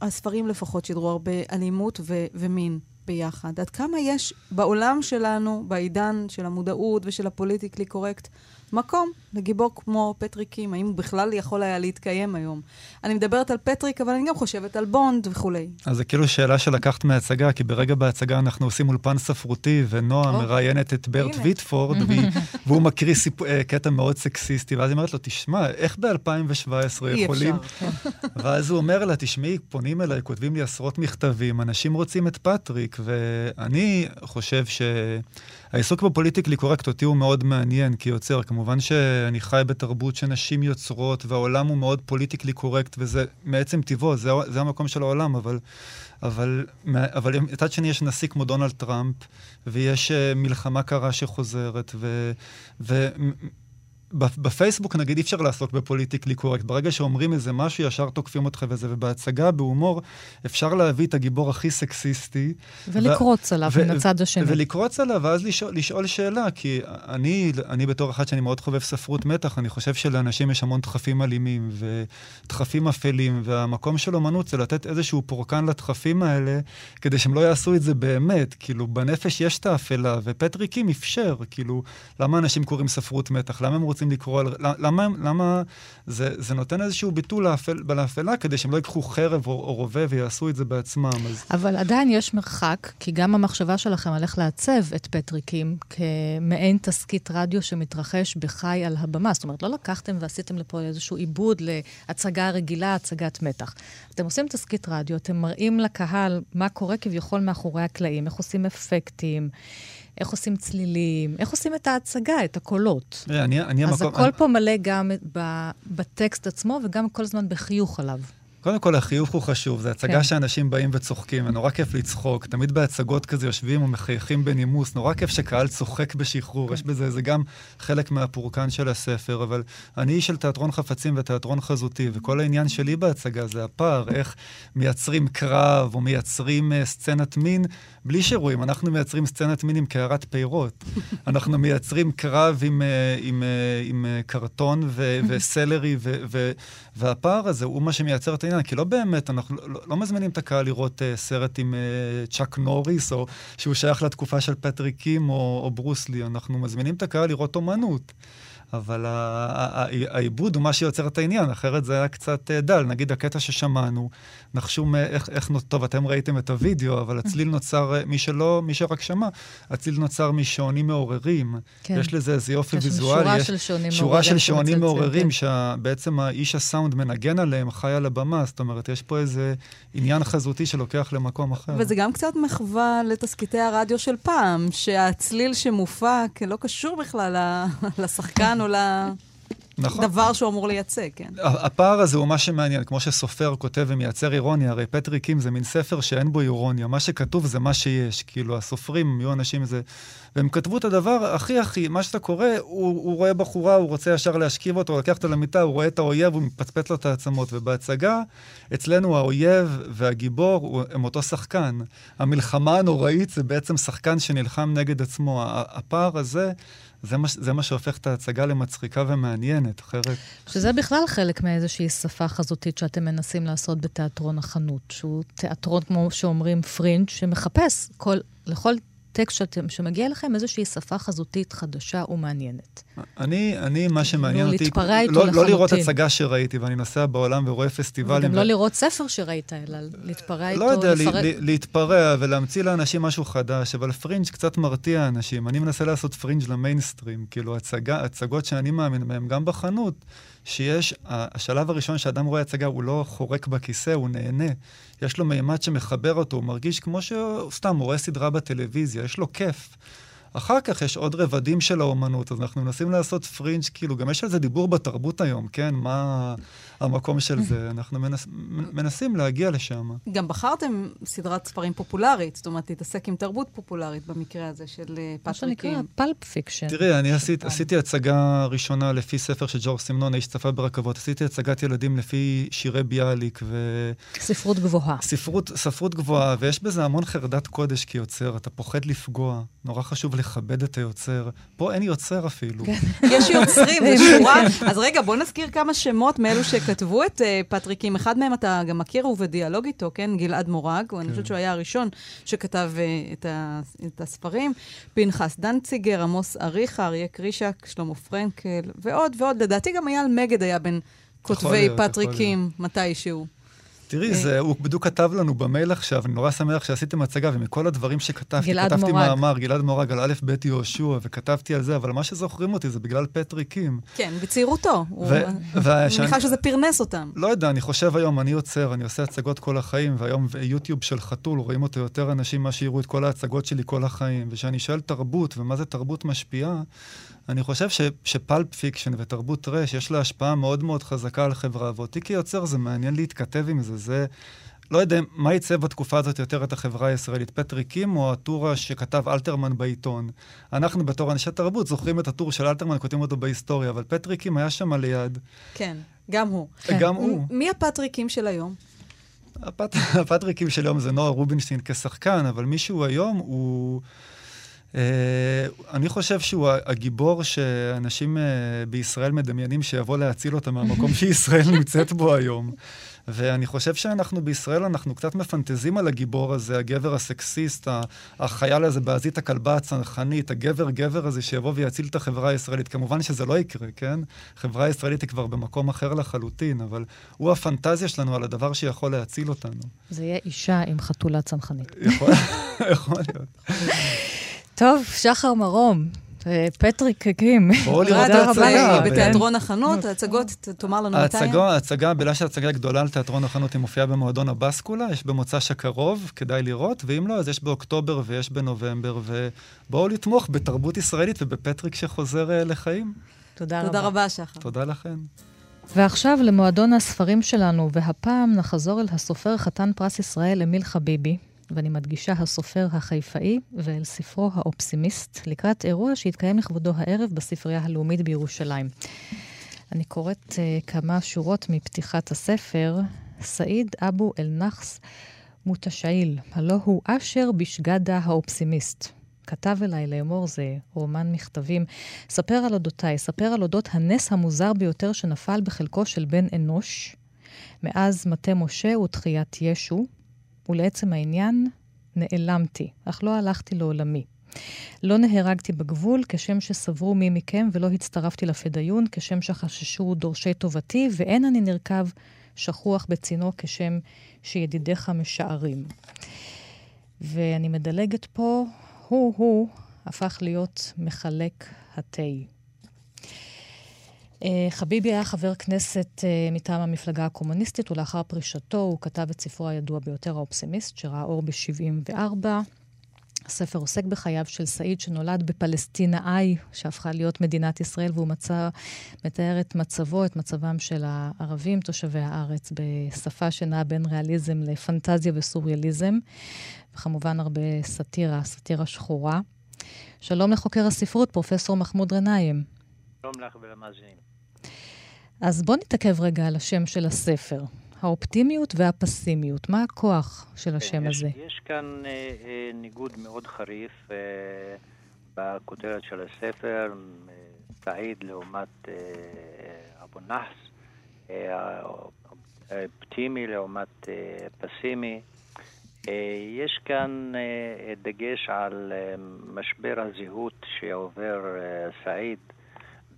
הספרים לפחות שידרו הרבה אלימות ו, ומין ביחד. עד כמה יש בעולם שלנו, בעידן של המודעות ושל הפוליטיקלי קורקט, מקום לגיבור כמו פטריק קים, האם הוא בכלל יכול היה להתקיים היום? אני מדברת על פטריק, אבל אני גם חושבת על בונד וכולי. אז זה כאילו שאלה שלקחת מההצגה, כי ברגע בהצגה אנחנו עושים אולפן ספרותי, ונועה. מראיינת את ברט הנה. ויטפורד, והוא מקריא סיפ... אה, קטע מאוד סקסיסטי, ואז היא אומרת לו, תשמע, איך ב-2017 אי יכולים... אפשר. ואז הוא אומר לה, תשמעי, פונים אליי, כותבים לי עשרות מכתבים, אנשים רוצים את פטריק, ואני חושב שהעיסוק בפוליטיקלי קורקט אותי הוא מאוד מעניין כיוצר. כמובן שאני חי בתרבות שנשים יוצרות, והעולם הוא מאוד פוליטיקלי קורקט, וזה מעצם טיבו, זה, זה המקום של העולם, אבל... אבל, אבל מצד שני יש נשיא כמו דונלד טראמפ, ויש uh, מלחמה קרה שחוזרת, ו... ו בפייסבוק נגיד אי אפשר לעסוק בפוליטיקלי קורקט. ברגע שאומרים איזה משהו, ישר תוקפים אותך וזה, ובהצגה, בהומור, אפשר להביא את הגיבור הכי סקסיסטי. ולקרוץ עליו ו- מן הצד השני. ולקרוץ עליו, ואז לשאול, לשאול שאלה, כי אני, אני בתור אחד שאני מאוד חובב ספרות מתח, אני חושב שלאנשים יש המון דחפים אלימים ודחפים אפלים, והמקום של אומנות זה לתת איזשהו פורקן לדחפים האלה, כדי שהם לא יעשו את זה באמת. כאילו, בנפש יש את האפלה, ופטריקים אפשר, כאילו, למה אנשים קוראים ספרות מתח? למה הם רוצים לקרוא על... למה, למה זה, זה נותן איזשהו ביטול לאפל, לאפלה, כדי שהם לא ייקחו חרב או, או רובה ויעשו את זה בעצמם. אז... אבל עדיין יש מרחק, כי גם המחשבה שלכם על איך לעצב את פטריקים כמעין תסכית רדיו שמתרחש בחי על הבמה. זאת אומרת, לא לקחתם ועשיתם לפה איזשהו עיבוד להצגה רגילה, הצגת מתח. אתם עושים תסכית רדיו, אתם מראים לקהל מה קורה כביכול מאחורי הקלעים, איך עושים אפקטים. איך עושים צלילים, איך עושים את ההצגה, את הקולות. אני, אני אז המקום, הכל אני... פה מלא גם ב, בטקסט עצמו וגם כל הזמן בחיוך עליו. קודם כל, החיוך הוא חשוב. זו הצגה כן. שאנשים באים וצוחקים, ונורא כיף לצחוק. תמיד בהצגות כזה יושבים ומחייכים בנימוס. נורא כיף שקהל צוחק בשחרור. כן. יש בזה, זה גם חלק מהפורקן של הספר, אבל אני איש של תיאטרון חפצים ותיאטרון חזותי, וכל העניין שלי בהצגה זה הפער, איך מייצרים קרב או מייצרים uh, סצנת מין בלי שרואים. אנחנו מייצרים סצנת מין עם קערת פירות. אנחנו מייצרים קרב עם, uh, עם, uh, עם uh, קרטון ו- וסלרי, והפער הזה הוא מה שמייצר את העניין. כי לא באמת, אנחנו לא, לא מזמינים את הקהל לראות uh, סרט עם uh, צ'אק נוריס, או שהוא שייך לתקופה של פטריק קים או, או ברוסלי. אנחנו מזמינים את הקהל לראות אומנות. אבל העיבוד הוא מה שיוצר את העניין, אחרת זה היה קצת דל. נגיד הקטע ששמענו, נחשו איך, איך, טוב, אתם ראיתם את הוידאו, אבל הצליל נוצר, מי שלא, מי שרק שמע, הצליל נוצר משעונים מעוררים. כן. יש לזה איזה יופי ויזואלי. שורה של שעונים מעוררים. שורה של שעונים מעוררים, שבעצם האיש הסאונד מנגן עליהם, חי על הבמה, זאת אומרת, יש פה איזה עניין חזותי שלוקח למקום אחר. וזה גם קצת מחווה לתסקיטי הרדיו של פעם, שהצליל שמופק לא קשור בכלל לשחקן או ל... נכון. דבר שהוא אמור לייצג, כן. הפער הזה הוא מה שמעניין, כמו שסופר כותב ומייצר אירוניה, הרי פטריק קים זה מין ספר שאין בו אירוניה, מה שכתוב זה מה שיש, כאילו הסופרים יהיו אנשים זה... והם כתבו את הדבר הכי הכי, מה שאתה קורא, הוא, הוא רואה בחורה, הוא רוצה ישר להשכיב אותו, לקח אותה למיטה, הוא רואה את האויב, הוא מפצפץ לו את העצמות. ובהצגה, אצלנו האויב והגיבור הם אותו שחקן. המלחמה הנוראית זה בעצם שחקן שנלחם נגד עצמו. הפער הזה... זה מה, זה מה שהופך את ההצגה למצחיקה ומעניינת, אחרת... שזה בכלל חלק מאיזושהי שפה חזותית שאתם מנסים לעשות בתיאטרון החנות, שהוא תיאטרון, כמו שאומרים, פרינג', שמחפש כל, לכל טקסט שאתם, שמגיע לכם איזושהי שפה חזותית חדשה ומעניינת. אני, אני מה שמעניין אותי, להתפרע איתו לא, לחלוטין. לא לראות הצגה שראיתי, ואני נוסע בעולם ורואה פסטיבלים. וגם ו... לא לראות ספר שראית, אלא להתפרע איתו, לא יודע, לפרק... להתפרע ולהמציא לאנשים משהו חדש, אבל פרינג' קצת מרתיע אנשים. אני מנסה לעשות פרינג' למיינסטרים, כאילו הצגה, הצגות שאני מאמין בהן, גם בחנות. שיש, השלב הראשון שאדם רואה הצגה, הוא לא חורק בכיסא, הוא נהנה. יש לו מימד שמחבר אותו, הוא מרגיש כמו שסתם, הוא רואה סדרה בטלוויזיה, יש לו כיף. אחר כך יש עוד רבדים של האומנות, אז אנחנו מנסים לעשות פרינג', כאילו, גם יש על זה דיבור בתרבות היום, כן? מה המקום של זה? אנחנו מנס, מנסים להגיע לשם. גם בחרתם סדרת ספרים פופולרית, זאת אומרת, להתעסק עם תרבות פופולרית במקרה הזה של פטריקים. מה שנקרא pulp fiction. תראי, אני עשית, עשיתי הצגה ראשונה לפי ספר של ג'ורג' סימנון, האיש שצפה ברכבות. עשיתי הצגת ילדים לפי שירי ביאליק ו... ספרות גבוהה. ספרות, ספרות גבוהה, ויש בזה המון חרדת קודש כיוצר, אתה פוחד לפגוע. נורא חשוב לכבד את היוצר. פה אין יוצר אפילו. כן. יש יוצרים, זה שורה. אז רגע, בוא נזכיר כמה שמות מאלו שכתבו את אה, פטריקים. אחד מהם אתה גם מכיר, הוא בדיאלוג איתו, כן? גלעד מורג, כן. אני חושבת שהוא היה הראשון שכתב uh, את, ה, את הספרים. פנחס דנציגר, עמוס אריכה, אריה קרישק, שלמה פרנקל, ועוד ועוד. לדעתי גם אייל מגד היה בין כותבי פטריקים מתישהו. תראי, זה, אה, הוא בדיוק כתב לנו במייל עכשיו, אני נורא שמח שעשיתם הצגה, ומכל הדברים שכתבתי, כתבתי מורג. מאמר, גלעד מורג על א', ב', יהושע, וכתבתי על זה, אבל מה שזוכרים אותי זה בגלל פטריקים. כן, בצעירותו. ו- אני מניחה שזה פרנס אותם. לא יודע, אני חושב היום, אני יוצר, אני עושה הצגות כל החיים, והיום יוטיוב של חתול, רואים אותו יותר אנשים מה שיראו את כל ההצגות שלי כל החיים. וכשאני שואל תרבות, ומה זה תרבות משפיעה, אני חושב ש, ש pulp fiction ותרבות טרש, יש לה השפעה מאוד מאוד חזקה על חברה, ואותי כיוצר זה מעניין להתכתב עם זה. זה, לא יודע, מה ייצג בתקופה הזאת יותר את החברה הישראלית, פטריק קים או הטור שכתב אלתרמן בעיתון? אנחנו בתור אנשי תרבות זוכרים את הטור של אלתרמן, כותבים אותו בהיסטוריה, אבל פטריק קים היה שם ליד. כן, גם הוא. גם הוא. מי הפטריקים של היום? הפט... הפטריקים של היום זה נועה רובינשטיין כשחקן, אבל מישהו היום הוא... Uh, אני חושב שהוא הגיבור שאנשים uh, בישראל מדמיינים שיבוא להציל אותם מהמקום שישראל נמצאת בו היום. ואני חושב שאנחנו בישראל, אנחנו קצת מפנטזים על הגיבור הזה, הגבר הסקסיסט, החייל הזה בעזית הכלבה הצנחנית, הגבר-גבר הזה שיבוא ויציל את החברה הישראלית. כמובן שזה לא יקרה, כן? החברה הישראלית היא כבר במקום אחר לחלוטין, אבל הוא הפנטזיה שלנו על הדבר שיכול להציל אותנו. זה יהיה אישה עם חתולה צנחנית. יכול, יכול להיות. טוב, שחר מרום, פטריק קים. בואו לראות את ההצגה. בתיאטרון החנות, ההצגות, תאמר לנו מתי. ההצגה, בגלל שההצגה גדולה על תיאטרון החנות, היא מופיעה במועדון הבסקולה, יש במוצ"ש הקרוב, כדאי לראות, ואם לא, אז יש באוקטובר ויש בנובמבר, ובואו לתמוך בתרבות ישראלית ובפטריק שחוזר אה, לחיים. תודה רבה. תודה רבה, שחר. תודה לכם. ועכשיו למועדון הספרים שלנו, והפעם נחזור אל הסופר חתן פרס ישראל אמיל חביבי, ואני מדגישה הסופר החיפאי, ואל ספרו האופסימיסט, לקראת אירוע שהתקיים לכבודו הערב בספרייה הלאומית בירושלים. אני קוראת uh, כמה שורות מפתיחת הספר. סעיד אבו אל-נחס מותשאיל, הלא הוא אשר בשגדה האופסימיסט. כתב אליי לאמור זה רומן מכתבים. ספר על אודותיי, ספר על אודות הנס המוזר ביותר שנפל בחלקו של בן אנוש, מאז מטה משה ותחיית ישו, ולעצם העניין, נעלמתי, אך לא הלכתי לעולמי. לא נהרגתי בגבול כשם שסברו מי מכם, ולא הצטרפתי לפדאיון כשם שחששו דורשי טובתי, ואין אני נרקב שכוח בצינו כשם שידידיך משערים. ואני מדלגת פה, הוא-הוא הפך להיות מחלק התה. אה, חביבי היה חבר כנסת אה, מטעם המפלגה הקומוניסטית, ולאחר פרישתו הוא כתב את ספרו הידוע ביותר, האופסימיסט, שראה אור ב-74. הספר עוסק בחייו של סעיד שנולד בפלסטינאי, שהפכה להיות מדינת ישראל, והוא מצא, מתאר את מצבו, את מצבם של הערבים תושבי הארץ, בשפה שנעה בין ריאליזם לפנטזיה וסוריאליזם, וכמובן הרבה סאטירה, סאטירה שחורה. שלום לחוקר הספרות, פרופ' מחמוד ע'נאים. שלום לך ולמאזינים. אז בוא נתעכב רגע על השם של הספר. האופטימיות והפסימיות, מה הכוח של השם יש, הזה? יש כאן אה, אה, ניגוד מאוד חריף אה, בכותרת של הספר, אה, סעיד לעומת אה, אבו נאחס, אה, אופטימי לעומת אה, פסימי. אה, יש כאן אה, דגש על אה, משבר הזהות שעובר אה, סעיד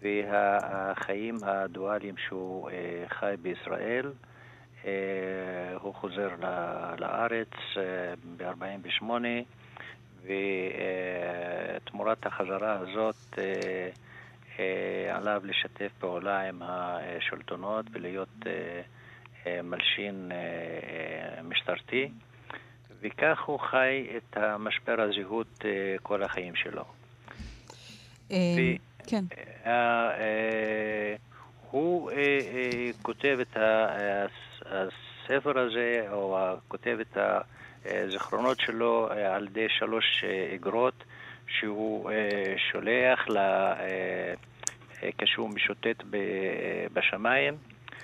והחיים הדואליים שהוא אה, חי בישראל. אה, הוא חוזר לארץ אה, ב-48' ותמורת החזרה הזאת עליו לשתף פעולה עם השלטונות ולהיות מלשין משטרתי וכך הוא חי את המשבר הזהות כל החיים שלו. כן. הוא כותב את הספר הזה, או כותב את הזיכרונות שלו על ידי שלוש אגרות שהוא שולח לה כשהוא משוטט בשמיים.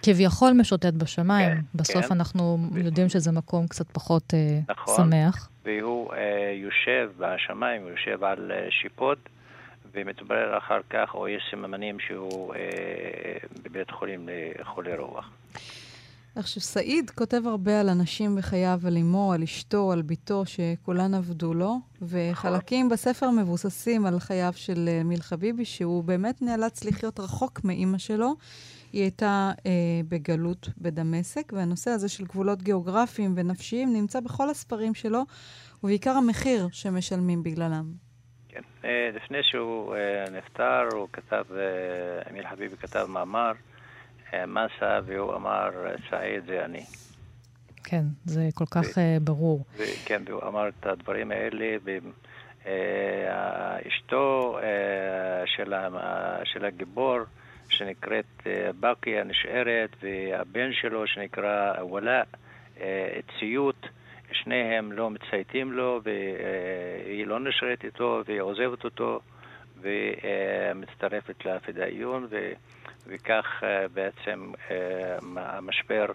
כביכול משוטט בשמיים. כן, בסוף כן. אנחנו יודעים שזה מקום קצת פחות נכון, שמח. והוא יושב בשמיים, הוא יושב על שיפוד. ומתברר אחר כך, או יש סממנים שהוא אה, בבית חולים לחולי רוח. עכשיו, סעיד כותב הרבה על אנשים בחייו, על אמו, על אשתו, על בתו, שכולן עבדו לו, וחלקים בספר מבוססים על חייו של מיל חביבי, שהוא באמת נאלץ לחיות רחוק מאימא שלו. היא הייתה אה, בגלות בדמשק, והנושא הזה של גבולות גיאוגרפיים ונפשיים נמצא בכל הספרים שלו, ובעיקר המחיר שמשלמים בגללם. כן. לפני שהוא נפטר, הוא כתב, אמיל חביבי כתב מאמר, מסה, והוא אמר, סעיד זה אני. כן, זה כל כך ו- ברור. ו- כן, והוא אמר את הדברים האלה. אשתו של, של הגיבור, שנקראת בקי הנשארת, והבן שלו, שנקרא וואלה, ציות. שניהם לא מצייתים לו, והיא לא נשארת איתו, והיא עוזבת אותו, ומצטרפת לפדאיון, וכך בעצם המשבר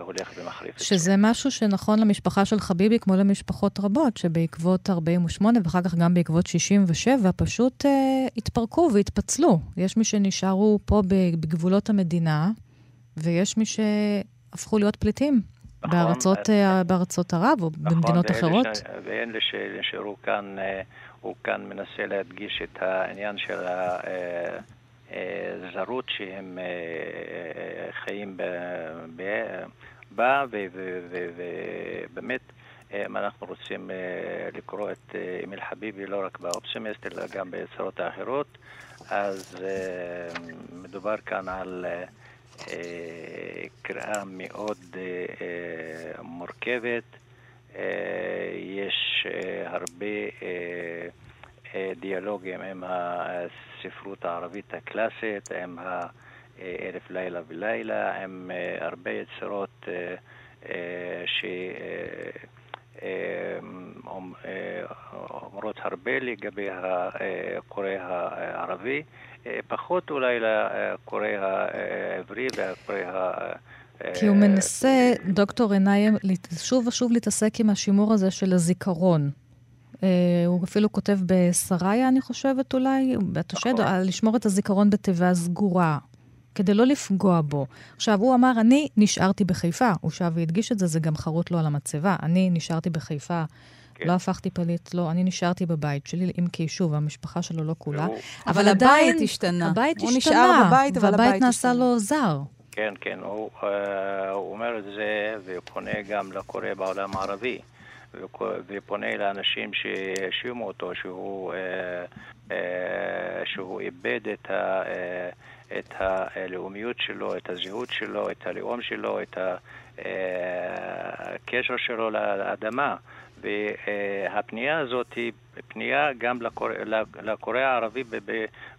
הולך ומחריף. שזה משהו שנכון למשפחה של חביבי, כמו למשפחות רבות, שבעקבות 48' ואחר כך גם בעקבות 67' פשוט uh, התפרקו והתפצלו. יש מי שנשארו פה בגבולות המדינה, ויש מי שהפכו להיות פליטים. נכון, בארצות, אז, בארצות ערב או נכון, במדינות אחרות? ש... ואלה שנשארו כאן, הוא כאן מנסה להדגיש את העניין של הזרות שהם חיים בה, ובאמת, אם אנחנו רוצים לקרוא את אמיל חביבי לא רק באופסימיסט, אלא גם ביצירות האחרות, אז מדובר כאן על... קריאה מאוד מורכבת. יש הרבה דיאלוגים עם הספרות הערבית הקלאסית, עם אלף לילה ולילה, עם הרבה יצירות ש... אומרות הרבה לגבי הקורא הערבי, פחות אולי לקורא העברי והקורא ה... כי הוא מנסה, דוקטור עיניים, שוב ושוב להתעסק עם השימור הזה של הזיכרון. הוא אפילו כותב בשריה, אני חושבת אולי, בתושד, לשמור את הזיכרון בתיבה סגורה. כדי לא לפגוע בו. עכשיו, הוא אמר, אני נשארתי בחיפה. הוא שב והדגיש את זה, זה גם חרוט לו על המצבה. אני נשארתי בחיפה, כן. לא הפכתי פליט, לא, אני נשארתי בבית שלי, אם כי שוב, המשפחה שלו לא כולה. הוא... אבל, אבל עדיין, הבית השתנה. הבית הוא השתנה, נשאר בבית, אבל הבית הבית נעשה השתנה. לו זר. כן, כן, הוא, uh, הוא אומר את זה, ופונה גם לקורא בעולם הערבי. ופונה לאנשים שהאשימו אותו שהוא, uh, uh, שהוא איבד את ה... Uh, את הלאומיות שלו, את הזהות שלו, את הלאום שלו, את הקשר שלו לאדמה. והפנייה הזאת היא פנייה גם לקורא, לקורא הערבי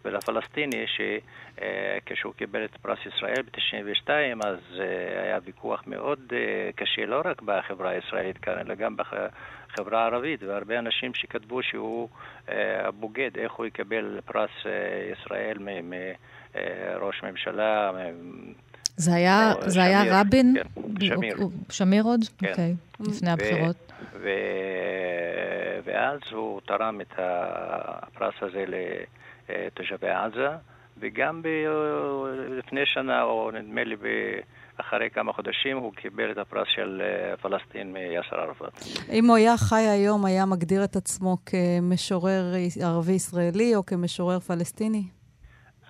ולפלסטיני, שכשהוא קיבל את פרס ישראל ב-92, אז אה, היה ויכוח מאוד אה, קשה, לא רק בחברה הישראלית כאן, אלא גם בחברה הערבית, והרבה אנשים שכתבו שהוא אה, בוגד, איך הוא יקבל פרס ישראל מראש ממשלה. זה היה, זה היה רבין? כן, שמיר. שמיר עוד? כן. אוקיי, לפני הבחירות. ו... ואז הוא תרם את הפרס הזה לתושבי עזה, וגם ב... לפני שנה, או נדמה לי אחרי כמה חודשים, הוא קיבל את הפרס של פלסטין מיאסר ערפאת. אם הוא היה חי היום, היה מגדיר את עצמו כמשורר ערבי-ישראלי או כמשורר פלסטיני?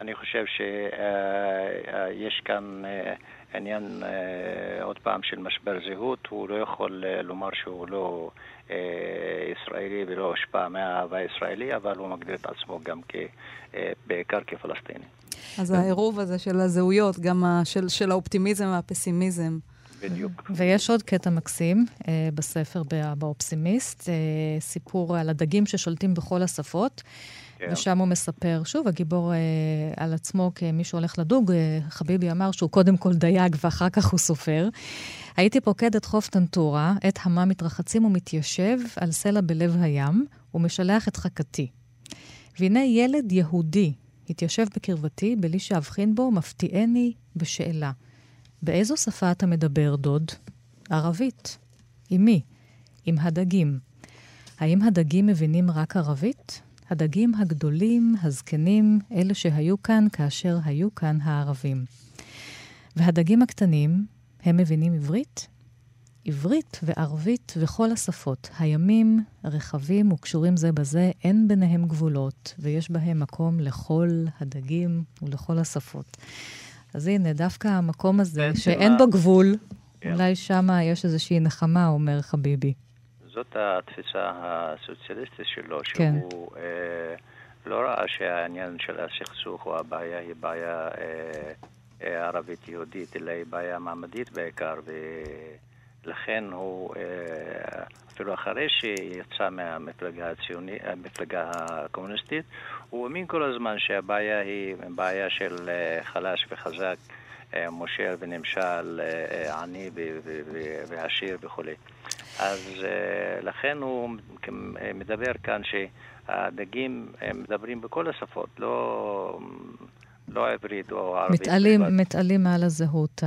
אני חושב שיש כאן עניין עוד פעם של משבר זהות, הוא לא יכול לומר שהוא לא ישראלי ולא הושפע מהאהבה הישראלי, אבל הוא מגדיר את עצמו גם בעיקר כפלסטיני. אז העירוב הזה של הזהויות, גם של, של האופטימיזם והפסימיזם. בדיוק. ויש עוד קטע מקסים אה, בספר באופסימיסט, אה, סיפור על הדגים ששולטים בכל השפות. כן. ושם הוא מספר, שוב, הגיבור אה, על עצמו כמי שהולך לדוג, אה, חביבי אמר שהוא קודם כל דייג ואחר כך הוא סופר. הייתי פוקד את חוף טנטורה, את המה מתרחצים ומתיישב על סלע בלב הים, ומשלח את חכתי. והנה ילד יהודי התיישב בקרבתי, בלי שאבחין בו, מפתיעני בשאלה. באיזו שפה אתה מדבר, דוד? ערבית. עם מי? עם הדגים. האם הדגים מבינים רק ערבית? הדגים הגדולים, הזקנים, אלה שהיו כאן כאשר היו כאן הערבים. והדגים הקטנים, הם מבינים עברית? עברית וערבית וכל השפות. הימים רחבים וקשורים זה בזה, אין ביניהם גבולות, ויש בהם מקום לכל הדגים ולכל השפות. אז הנה, דווקא המקום הזה, שאין בו גבול, כן. אולי שמה יש איזושהי נחמה, אומר חביבי. זאת התפיסה הסוציאליסטית שלו, כן. שהוא אה, לא ראה שהעניין של הסכסוך או הבעיה היא בעיה אה, אה, ערבית-יהודית, אלא היא בעיה מעמדית בעיקר, ולכן הוא, אה, אפילו אחרי שיצא מהמפלגה הציונית, המפלגה הקומוניסטית, הוא האמין כל הזמן שהבעיה היא בעיה של אה, חלש וחזק. אה, מושל ונמשל, אה, עני ועשיר וכולי. אז אה, לכן הוא מדבר כאן שהדגים מדברים בכל השפות, לא, לא עברית או ערבית. מתעלים, מתעלים מעל הזהות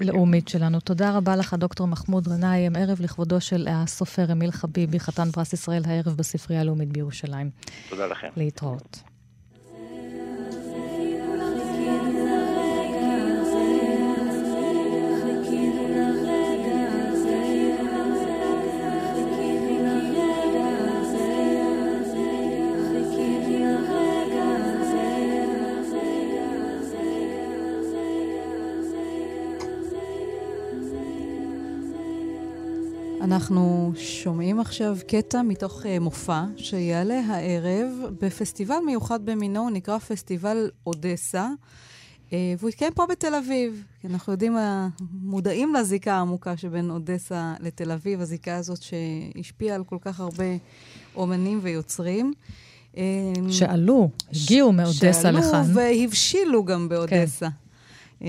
הלאומית שלנו. תודה רבה לך, דוקטור מחמוד גנאים. ערב לכבודו של הסופר אמיל חביבי, חתן פרס ישראל הערב בספרייה הלאומית בירושלים. תודה לכם. להתראות. אנחנו שומעים עכשיו קטע מתוך uh, מופע שיעלה הערב בפסטיבל מיוחד במינו, הוא נקרא פסטיבל אודסה, uh, והוא יתקיים פה בתל אביב. כי אנחנו יודעים, uh, מודעים לזיקה העמוקה שבין אודסה לתל אביב, הזיקה הזאת שהשפיעה על כל כך הרבה אומנים ויוצרים. שעלו, הגיעו מאודסה לכאן. שעלו והבשילו גם באודסה. כן. אה,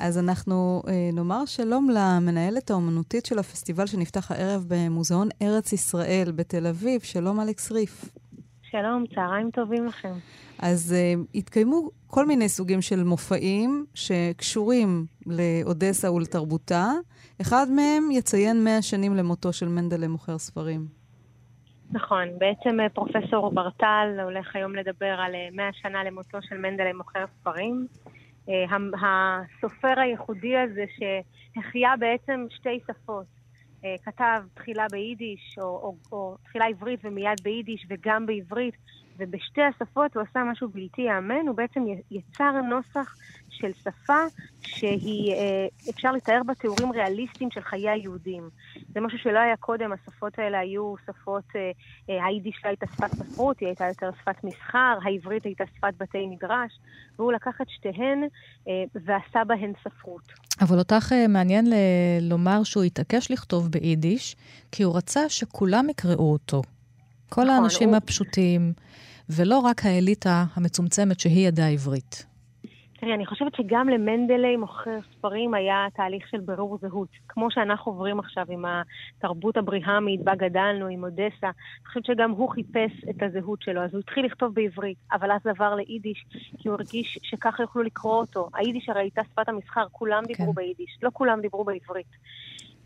אז אנחנו אה, נאמר שלום למנהלת האומנותית של הפסטיבל שנפתח הערב במוזיאון ארץ ישראל בתל אביב. שלום, אלכס ריף. שלום, צהריים טובים לכם. אז uh, התקיימו כל מיני סוגים של מופעים שקשורים לאודסה ולתרבותה. אחד מהם יציין 100 שנים למותו של מנדלה מוכר ספרים. נכון, בעצם פרופסור ברטל הולך היום לדבר על 100 שנה למותו של מנדלה מוכר ספרים. אה, הסופר הייחודי הזה שהחיה בעצם שתי שפות. אה, כתב תחילה ביידיש, או, או, או תחילה עברית ומיד ביידיש וגם בעברית, ובשתי השפות הוא עשה משהו בלתי ייאמן, הוא בעצם יצר נוסח של שפה שהיא, אה, אפשר לתאר בה תיאורים ריאליסטיים של חיי היהודים. זה משהו שלא היה קודם, השפות האלה היו שפות, אה, אה, היידיש לא הייתה שפת ספרות, היא הייתה יותר שפת מסחר, העברית הייתה שפת בתי מדרש, והוא לקח את שתיהן ועשה בהן ספרות. אבל אותך מעניין ל- לומר שהוא התעקש לכתוב ביידיש, כי הוא רצה שכולם יקראו אותו. כל נכון, האנשים הוא... הפשוטים, ולא רק האליטה המצומצמת שהיא ידעה עברית. תראי, אני חושבת שגם למנדלי מוכר ספרים היה תהליך של בירור זהות. כמו שאנחנו עוברים עכשיו עם התרבות הבריהמית, בה גדלנו, עם אודסה, אני חושבת שגם הוא חיפש את הזהות שלו. אז הוא התחיל לכתוב בעברית, אבל אז עבר ליידיש, כי הוא הרגיש שככה יוכלו לקרוא אותו. היידיש הרי הייתה שפת המסחר, כולם דיברו כן. ביידיש, לא כולם דיברו בעברית.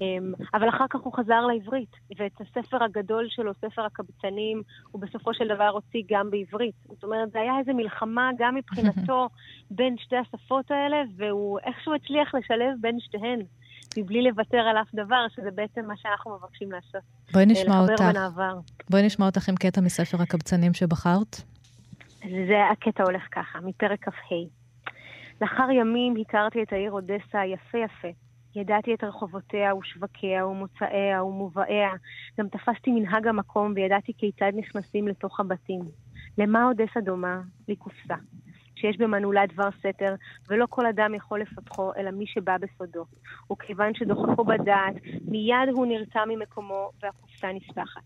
אמ, אבל אחר כך הוא חזר לעברית, ואת הספר הגדול שלו, ספר הקבצנים, הוא בסופו של דבר הוציא גם בעברית. זאת אומרת, זה היה איזו מלחמה גם מבחינתו בין שתי השפות האלה, והוא איכשהו הצליח לשלב בין שתיהן. מבלי לוותר על אף דבר, שזה בעצם מה שאנחנו מבקשים לעשות. בואי נשמע אותך. בואי נשמע אותך עם קטע מספר הקבצנים שבחרת. זה הקטע הולך ככה, מפרק כ"ה. לאחר ימים הכרתי את העיר אודסה יפה יפה. ידעתי את רחובותיה ושבקיה ומוצאיה ומובאיה. גם תפסתי מנהג המקום וידעתי כיצד נכנסים לתוך הבתים. למה אודסה דומה? לקופסה. שיש במנעולה דבר סתר, ולא כל אדם יכול לפתחו, אלא מי שבא בסודו. וכיוון שדוחפו בדעת, מיד הוא נרתע ממקומו, והקופסה נפתחת.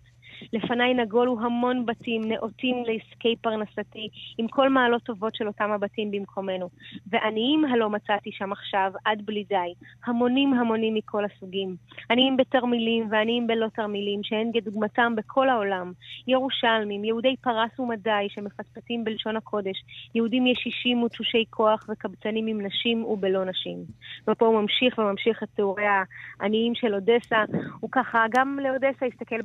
לפניי נגולו המון בתים נאותים לעסקי פרנסתי, עם כל מעלות טובות של אותם הבתים במקומנו. ועניים הלא מצאתי שם עכשיו, עד בלי די. המונים המונים מכל הסוגים. עניים בתרמילים ועניים בלא תרמילים, שאין כדוגמתם בכל העולם. ירושלמים, יהודי פרס ומדי שמפטפטים בלשון הקודש, יהודים ישישים ותשושי כוח וקבצנים עם נשים ובלא נשים. ופה הוא ממשיך וממשיך את תיאורי העניים של אודסה. הוא ככה, גם לאודסה הסתכל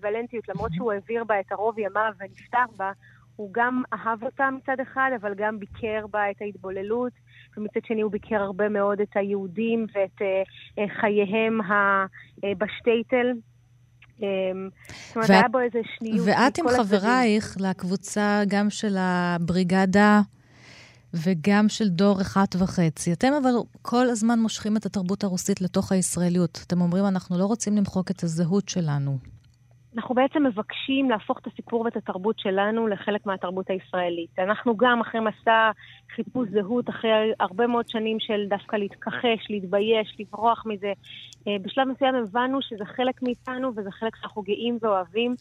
באמביוולנטיות. אמביוולנטיות, למרות שהוא העביר בה את הרוב ימיו ונפטר בה, הוא גם אהב אותה מצד אחד, אבל גם ביקר בה את ההתבוללות, ומצד שני הוא ביקר הרבה מאוד את היהודים ואת uh, חייהם ה, uh, בשטייטל. זאת אומרת, היה בו איזה שניות. ואת עם חברייך לקבוצה גם של הבריגדה וגם של דור אחד וחצי. אתם אבל כל הזמן מושכים את התרבות הרוסית לתוך הישראליות. אתם אומרים, אנחנו לא רוצים למחוק את הזהות שלנו. אנחנו בעצם מבקשים להפוך את הסיפור ואת התרבות שלנו לחלק מהתרבות הישראלית. אנחנו גם אחרי מסע חיפוש זהות, אחרי הרבה מאוד שנים של דווקא להתכחש, להתבייש, לברוח מזה, אה, בשלב מסוים הבנו שזה חלק מאיתנו וזה חלק שאנחנו גאים ואוהבים,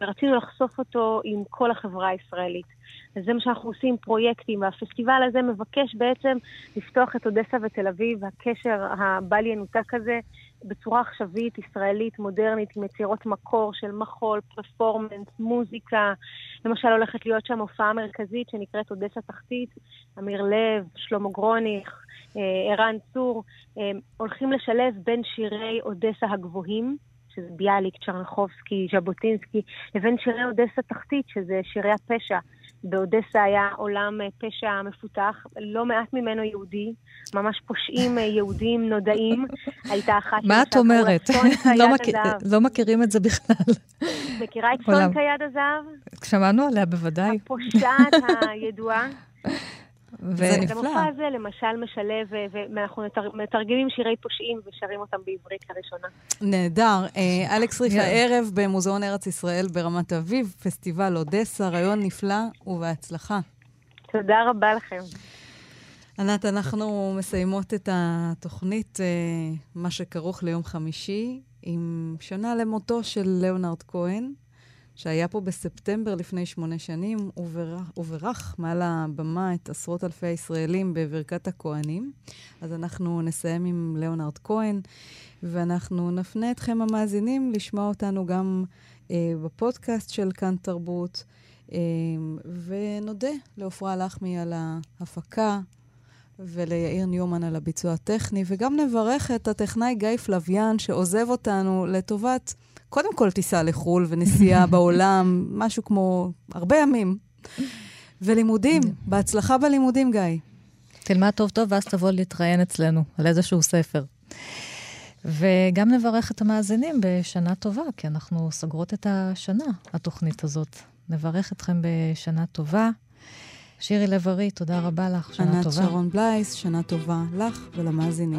ורצינו לחשוף אותו עם כל החברה הישראלית. אז זה מה שאנחנו עושים, פרויקטים, והפסטיבל הזה מבקש בעצם לפתוח את אודסה ותל אביב, הקשר הבל ינותק הזה, בצורה עכשווית, ישראלית, מודרנית, עם יצירות מקור של מחול, פרפורמנס, מוזיקה. למשל, הולכת להיות שם הופעה מרכזית שנקראת אודסה תחתית, אמיר לב, שלמה גרוניך, אה, ערן צור, אה, הולכים לשלב בין שירי אודסה הגבוהים, שזה ביאליק, צ'רנחובסקי, ז'בוטינסקי, לבין שירי אודסה תחתית, שזה שירי הפשע. באודסה היה עולם אה, פשע מפותח, לא מעט ממנו יהודי, ממש פושעים אה, יהודים נודעים. הייתה אחת... מה את אומרת? לא, מכיר, לא מכירים את זה בכלל. מכירה את סונקה יד הזהב? שמענו עליה בוודאי. הפושעת הידועה. זה נפלא. המופע הזה למשל משלב, ואנחנו מתרגמים שירי פושעים ושרים אותם בעברית לראשונה. נהדר. אה, אלכס ריף הערב במוזיאון ארץ ישראל ברמת אביב, פסטיבל אודסה, רעיון נפלא ובהצלחה. תודה רבה לכם. ענת, אנחנו מסיימות את התוכנית, אה, מה שכרוך ליום חמישי, עם שנה למותו של ליאונרד כהן. שהיה פה בספטמבר לפני שמונה שנים, וברך מעל הבמה את עשרות אלפי הישראלים בברכת הכוהנים. אז אנחנו נסיים עם ליאונרד כהן, ואנחנו נפנה אתכם המאזינים לשמוע אותנו גם אה, בפודקאסט של כאן תרבות, אה, ונודה לעפרה לחמי על ההפקה. וליאיר ניומן על הביצוע הטכני, וגם נברך את הטכנאי גיא פלוויאן שעוזב אותנו לטובת קודם כל טיסה לחו"ל ונסיעה בעולם, משהו כמו הרבה ימים. ולימודים, בהצלחה בלימודים, גיא. תלמד טוב טוב, ואז תבוא להתראיין אצלנו על איזשהו ספר. וגם נברך את המאזינים בשנה טובה, כי אנחנו סוגרות את השנה, התוכנית הזאת. נברך אתכם בשנה טובה. שירי לב-ארי, תודה רבה לך, שנה ענת טובה. שרון בלייס, שנה טובה לך ולמאזינים.